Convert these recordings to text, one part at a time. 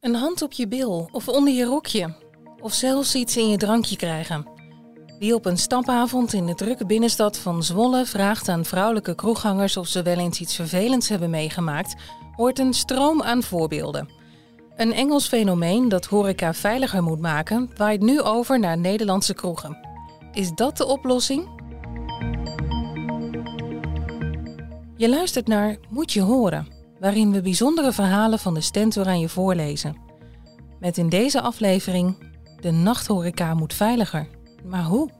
Een hand op je bil of onder je rokje. Of zelfs iets in je drankje krijgen. Wie op een stapavond in de drukke binnenstad van Zwolle vraagt aan vrouwelijke kroeghangers of ze wel eens iets vervelends hebben meegemaakt, hoort een stroom aan voorbeelden. Een Engels fenomeen dat horeca veiliger moet maken, waait nu over naar Nederlandse kroegen. Is dat de oplossing? Je luistert naar Moet je horen, waarin we bijzondere verhalen van de Stentor aan je voorlezen. Met in deze aflevering De nachthoreca moet veiliger. Maar hoe?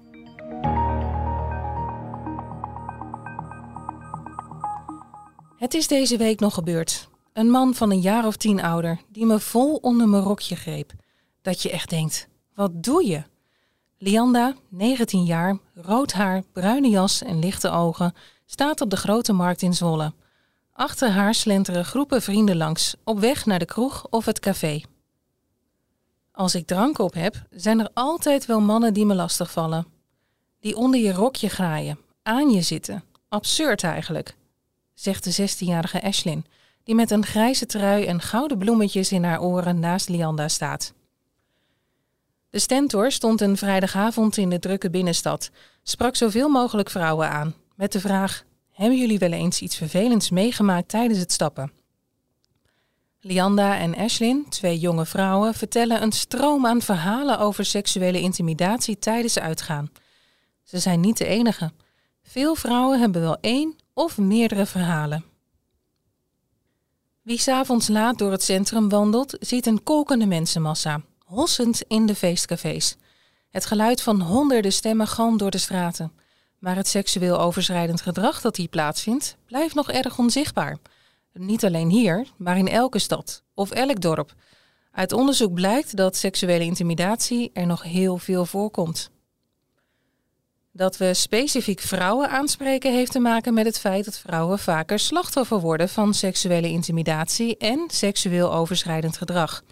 Het is deze week nog gebeurd. Een man van een jaar of tien ouder die me vol onder mijn rokje greep. Dat je echt denkt, wat doe je? Lianda, 19 jaar, rood haar, bruine jas en lichte ogen, staat op de grote markt in Zwolle. Achter haar slenteren groepen vrienden langs, op weg naar de kroeg of het café. Als ik drank op heb, zijn er altijd wel mannen die me lastigvallen. Die onder je rokje graaien, aan je zitten. Absurd eigenlijk, zegt de 16-jarige Ashlyn, die met een grijze trui en gouden bloemetjes in haar oren naast Lianda staat. De stentor stond een vrijdagavond in de drukke binnenstad, sprak zoveel mogelijk vrouwen aan, met de vraag: Hebben jullie wel eens iets vervelends meegemaakt tijdens het stappen? Lianda en Ashlyn, twee jonge vrouwen, vertellen een stroom aan verhalen over seksuele intimidatie tijdens uitgaan. Ze zijn niet de enige. Veel vrouwen hebben wel één of meerdere verhalen. Wie s'avonds laat door het centrum wandelt, ziet een kolkende mensenmassa, hossend in de feestcafés. Het geluid van honderden stemmen galmt door de straten. Maar het seksueel overschrijdend gedrag dat hier plaatsvindt, blijft nog erg onzichtbaar. Niet alleen hier, maar in elke stad of elk dorp. Uit onderzoek blijkt dat seksuele intimidatie er nog heel veel voorkomt. Dat we specifiek vrouwen aanspreken heeft te maken met het feit dat vrouwen vaker slachtoffer worden van seksuele intimidatie en seksueel overschrijdend gedrag.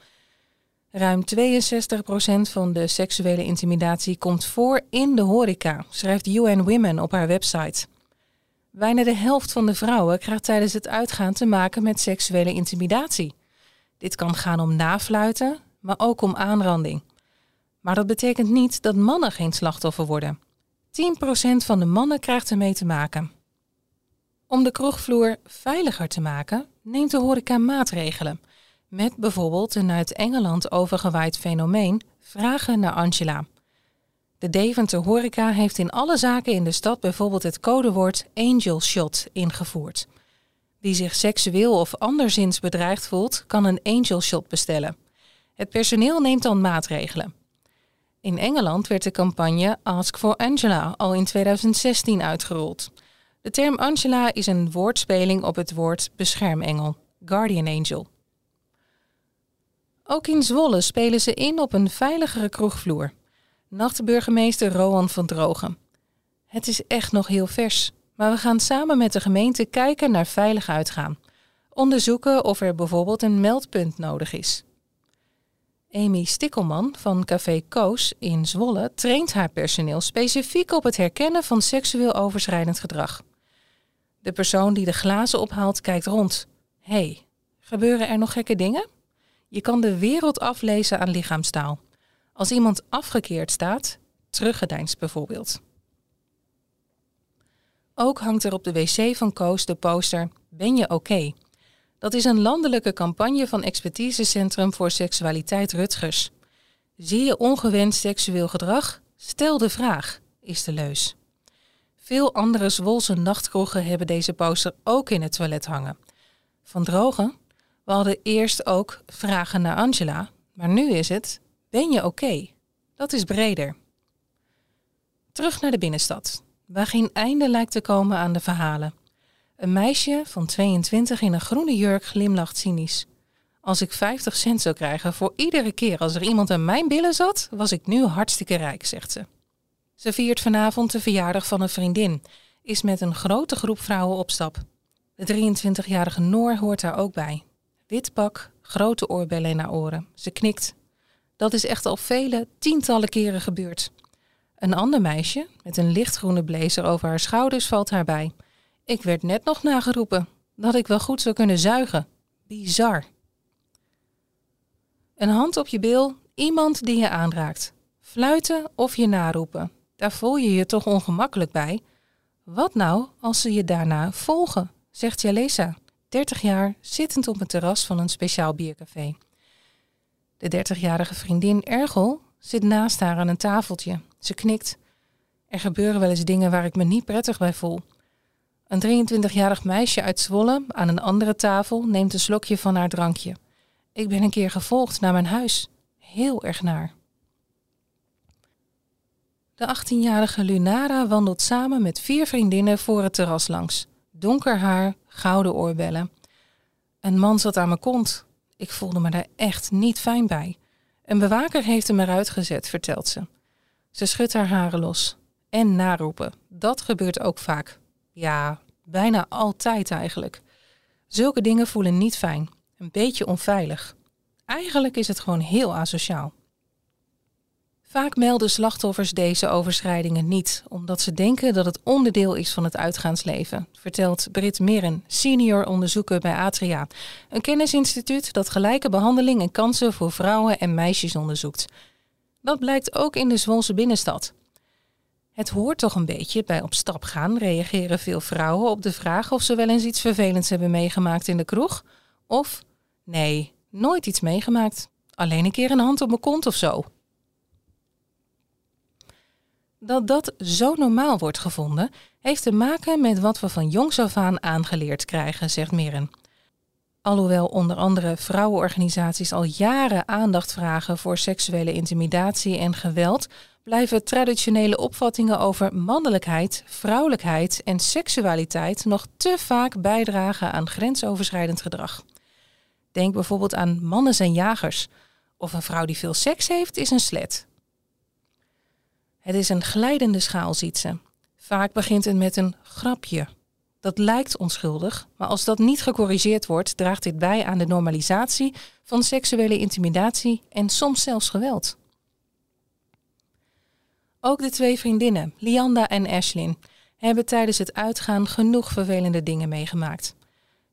Ruim 62% van de seksuele intimidatie komt voor in de horeca, schrijft UN Women op haar website. Bijna de helft van de vrouwen krijgt tijdens het uitgaan te maken met seksuele intimidatie. Dit kan gaan om nafluiten, maar ook om aanranding. Maar dat betekent niet dat mannen geen slachtoffer worden. 10% van de mannen krijgt ermee te maken. Om de kroegvloer veiliger te maken, neemt de horeca maatregelen. Met bijvoorbeeld een uit Engeland overgewaaid fenomeen vragen naar Angela. De Deventer Horeca heeft in alle zaken in de stad bijvoorbeeld het codewoord Angel Shot ingevoerd. Wie zich seksueel of anderszins bedreigd voelt, kan een Angel Shot bestellen. Het personeel neemt dan maatregelen. In Engeland werd de campagne Ask for Angela al in 2016 uitgerold. De term Angela is een woordspeling op het woord beschermengel, Guardian Angel. Ook in Zwolle spelen ze in op een veiligere kroegvloer. Nachtburgemeester Rowan van Drogen. Het is echt nog heel vers, maar we gaan samen met de gemeente kijken naar veilig uitgaan. Onderzoeken of er bijvoorbeeld een meldpunt nodig is. Amy Stikkelman van Café Koos in Zwolle traint haar personeel specifiek op het herkennen van seksueel overschrijdend gedrag. De persoon die de glazen ophaalt kijkt rond. hey, gebeuren er nog gekke dingen? Je kan de wereld aflezen aan lichaamstaal. Als iemand afgekeerd staat, teruggedeinst bijvoorbeeld. Ook hangt er op de wc van Koos de poster Ben je oké? Dat is een landelijke campagne van Expertisecentrum voor Seksualiteit Rutgers. Zie je ongewenst seksueel gedrag? Stel de vraag, is de leus. Veel andere Zwolse nachtkroegen hebben deze poster ook in het toilet hangen. Van Drogen? We hadden eerst ook vragen naar Angela, maar nu is het ben je oké? Dat is breder. Terug naar de binnenstad, waar geen einde lijkt te komen aan de verhalen. Een meisje van 22 in een groene jurk glimlacht cynisch. Als ik 50 cent zou krijgen voor iedere keer als er iemand aan mijn billen zat, was ik nu hartstikke rijk, zegt ze. Ze viert vanavond de verjaardag van een vriendin, is met een grote groep vrouwen op stap. De 23-jarige Noor hoort daar ook bij. Wit pak, grote oorbellen in haar oren. Ze knikt dat is echt al vele tientallen keren gebeurd. Een ander meisje met een lichtgroene blazer over haar schouders valt haar bij. Ik werd net nog nageroepen dat ik wel goed zou kunnen zuigen. Bizar. Een hand op je bil, iemand die je aanraakt. Fluiten of je naroepen. Daar voel je je toch ongemakkelijk bij? Wat nou als ze je daarna volgen, zegt Jalesa, 30 jaar, zittend op een terras van een speciaal biercafé. De 30-jarige vriendin Ergel zit naast haar aan een tafeltje. Ze knikt. Er gebeuren wel eens dingen waar ik me niet prettig bij voel. Een 23-jarig meisje uit Zwolle aan een andere tafel neemt een slokje van haar drankje. Ik ben een keer gevolgd naar mijn huis. Heel erg naar. De 18-jarige Lunara wandelt samen met vier vriendinnen voor het terras langs. Donker haar, gouden oorbellen. Een man zat aan mijn kont. Ik voelde me daar echt niet fijn bij. Een bewaker heeft hem eruit gezet, vertelt ze. Ze schudt haar haren los. En naroepen. Dat gebeurt ook vaak. Ja, bijna altijd eigenlijk. Zulke dingen voelen niet fijn. Een beetje onveilig. Eigenlijk is het gewoon heel asociaal. Vaak melden slachtoffers deze overschrijdingen niet, omdat ze denken dat het onderdeel is van het uitgaansleven, vertelt Brit Mirren, senior onderzoeker bij Atria, een kennisinstituut dat gelijke behandeling en kansen voor vrouwen en meisjes onderzoekt. Dat blijkt ook in de Zwolse binnenstad. Het hoort toch een beetje bij op stap gaan, reageren veel vrouwen op de vraag of ze wel eens iets vervelends hebben meegemaakt in de kroeg. Of nee, nooit iets meegemaakt. Alleen een keer een hand op mijn kont of zo. Dat dat zo normaal wordt gevonden, heeft te maken met wat we van jongs af aan aangeleerd krijgen, zegt Mirren. Alhoewel onder andere vrouwenorganisaties al jaren aandacht vragen voor seksuele intimidatie en geweld, blijven traditionele opvattingen over mannelijkheid, vrouwelijkheid en seksualiteit nog te vaak bijdragen aan grensoverschrijdend gedrag. Denk bijvoorbeeld aan mannen zijn jagers, of een vrouw die veel seks heeft is een slet. Het is een glijdende schaal, ziet ze. Vaak begint het met een grapje. Dat lijkt onschuldig, maar als dat niet gecorrigeerd wordt, draagt dit bij aan de normalisatie van seksuele intimidatie en soms zelfs geweld. Ook de twee vriendinnen, Lianda en Ashlyn, hebben tijdens het uitgaan genoeg vervelende dingen meegemaakt.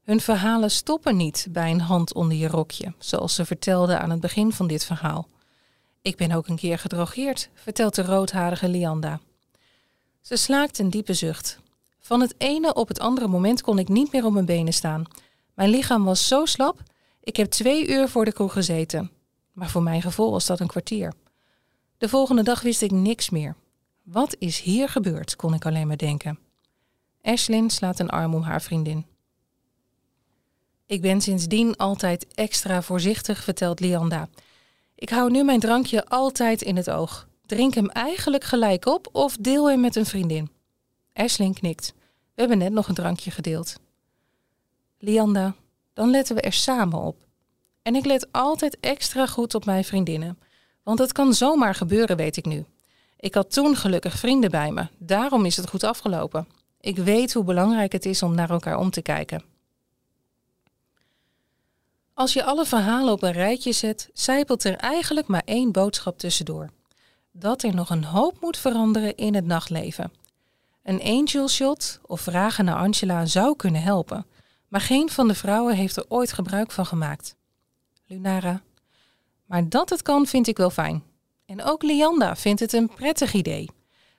Hun verhalen stoppen niet bij een hand onder je rokje, zoals ze vertelde aan het begin van dit verhaal. Ik ben ook een keer gedrogeerd, vertelt de roodharige Lianda. Ze slaakt een diepe zucht. Van het ene op het andere moment kon ik niet meer op mijn benen staan. Mijn lichaam was zo slap, ik heb twee uur voor de kroeg gezeten. Maar voor mijn gevoel was dat een kwartier. De volgende dag wist ik niks meer. Wat is hier gebeurd, kon ik alleen maar denken. Ashlyn slaat een arm om haar vriendin. Ik ben sindsdien altijd extra voorzichtig, vertelt Lianda. Ik hou nu mijn drankje altijd in het oog. Drink hem eigenlijk gelijk op of deel hem met een vriendin. Ashlyn knikt. We hebben net nog een drankje gedeeld. Lianda, dan letten we er samen op. En ik let altijd extra goed op mijn vriendinnen. Want het kan zomaar gebeuren, weet ik nu. Ik had toen gelukkig vrienden bij me. Daarom is het goed afgelopen. Ik weet hoe belangrijk het is om naar elkaar om te kijken. Als je alle verhalen op een rijtje zet, zijpelt er eigenlijk maar één boodschap tussendoor. Dat er nog een hoop moet veranderen in het nachtleven. Een angel shot of vragen naar Angela zou kunnen helpen, maar geen van de vrouwen heeft er ooit gebruik van gemaakt. Lunara. Maar dat het kan, vind ik wel fijn. En ook Lianda vindt het een prettig idee.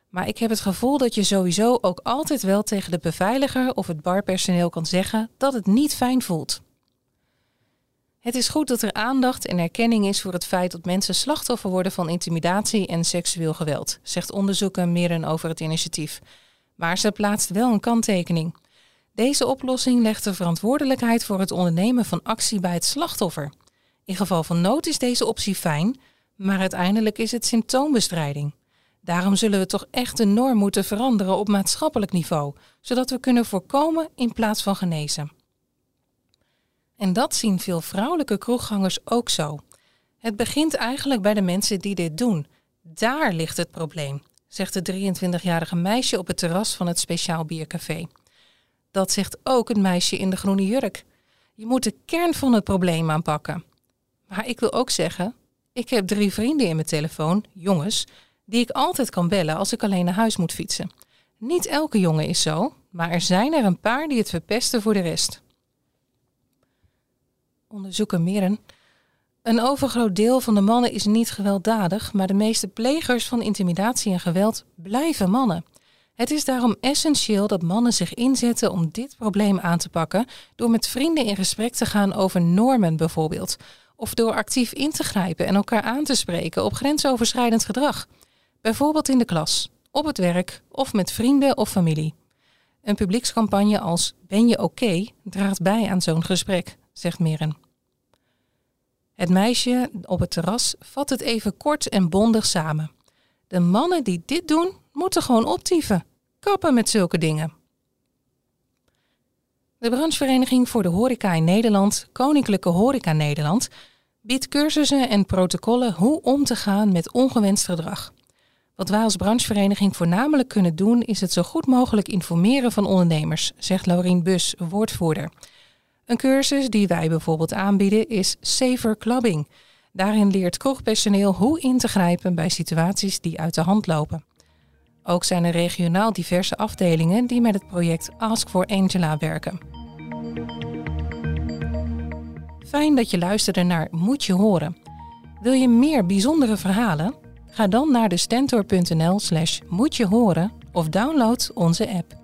Maar ik heb het gevoel dat je sowieso ook altijd wel tegen de beveiliger of het barpersoneel kan zeggen dat het niet fijn voelt. Het is goed dat er aandacht en erkenning is voor het feit dat mensen slachtoffer worden van intimidatie en seksueel geweld, zegt onderzoeker Meren over het initiatief. Maar ze plaatst wel een kanttekening. Deze oplossing legt de verantwoordelijkheid voor het ondernemen van actie bij het slachtoffer. In geval van nood is deze optie fijn, maar uiteindelijk is het symptoombestrijding. Daarom zullen we toch echt de norm moeten veranderen op maatschappelijk niveau, zodat we kunnen voorkomen in plaats van genezen. En dat zien veel vrouwelijke kroeggangers ook zo. Het begint eigenlijk bij de mensen die dit doen. Daar ligt het probleem, zegt de 23-jarige meisje op het terras van het Speciaal Biercafé. Dat zegt ook het meisje in de groene jurk. Je moet de kern van het probleem aanpakken. Maar ik wil ook zeggen, ik heb drie vrienden in mijn telefoon, jongens, die ik altijd kan bellen als ik alleen naar huis moet fietsen. Niet elke jongen is zo, maar er zijn er een paar die het verpesten voor de rest onderzoeken Meren. Een overgroot deel van de mannen is niet gewelddadig, maar de meeste plegers van intimidatie en geweld blijven mannen. Het is daarom essentieel dat mannen zich inzetten om dit probleem aan te pakken door met vrienden in gesprek te gaan over normen bijvoorbeeld, of door actief in te grijpen en elkaar aan te spreken op grensoverschrijdend gedrag, bijvoorbeeld in de klas, op het werk of met vrienden of familie. Een publiekscampagne als Ben je oké draagt bij aan zo'n gesprek, zegt Meren. Het meisje op het terras vat het even kort en bondig samen. De mannen die dit doen, moeten gewoon optieven. Kappen met zulke dingen. De branchevereniging voor de horeca in Nederland, Koninklijke Horeca Nederland, biedt cursussen en protocollen hoe om te gaan met ongewenst gedrag. Wat wij als branchevereniging voornamelijk kunnen doen, is het zo goed mogelijk informeren van ondernemers, zegt Laurien Bus, woordvoerder. Een cursus die wij bijvoorbeeld aanbieden is Safer Clubbing. Daarin leert kroegpersoneel hoe in te grijpen bij situaties die uit de hand lopen. Ook zijn er regionaal diverse afdelingen die met het project Ask for Angela werken. Fijn dat je luisterde naar Moet je horen. Wil je meer bijzondere verhalen? Ga dan naar de stentor.nl slash moet je horen of download onze app.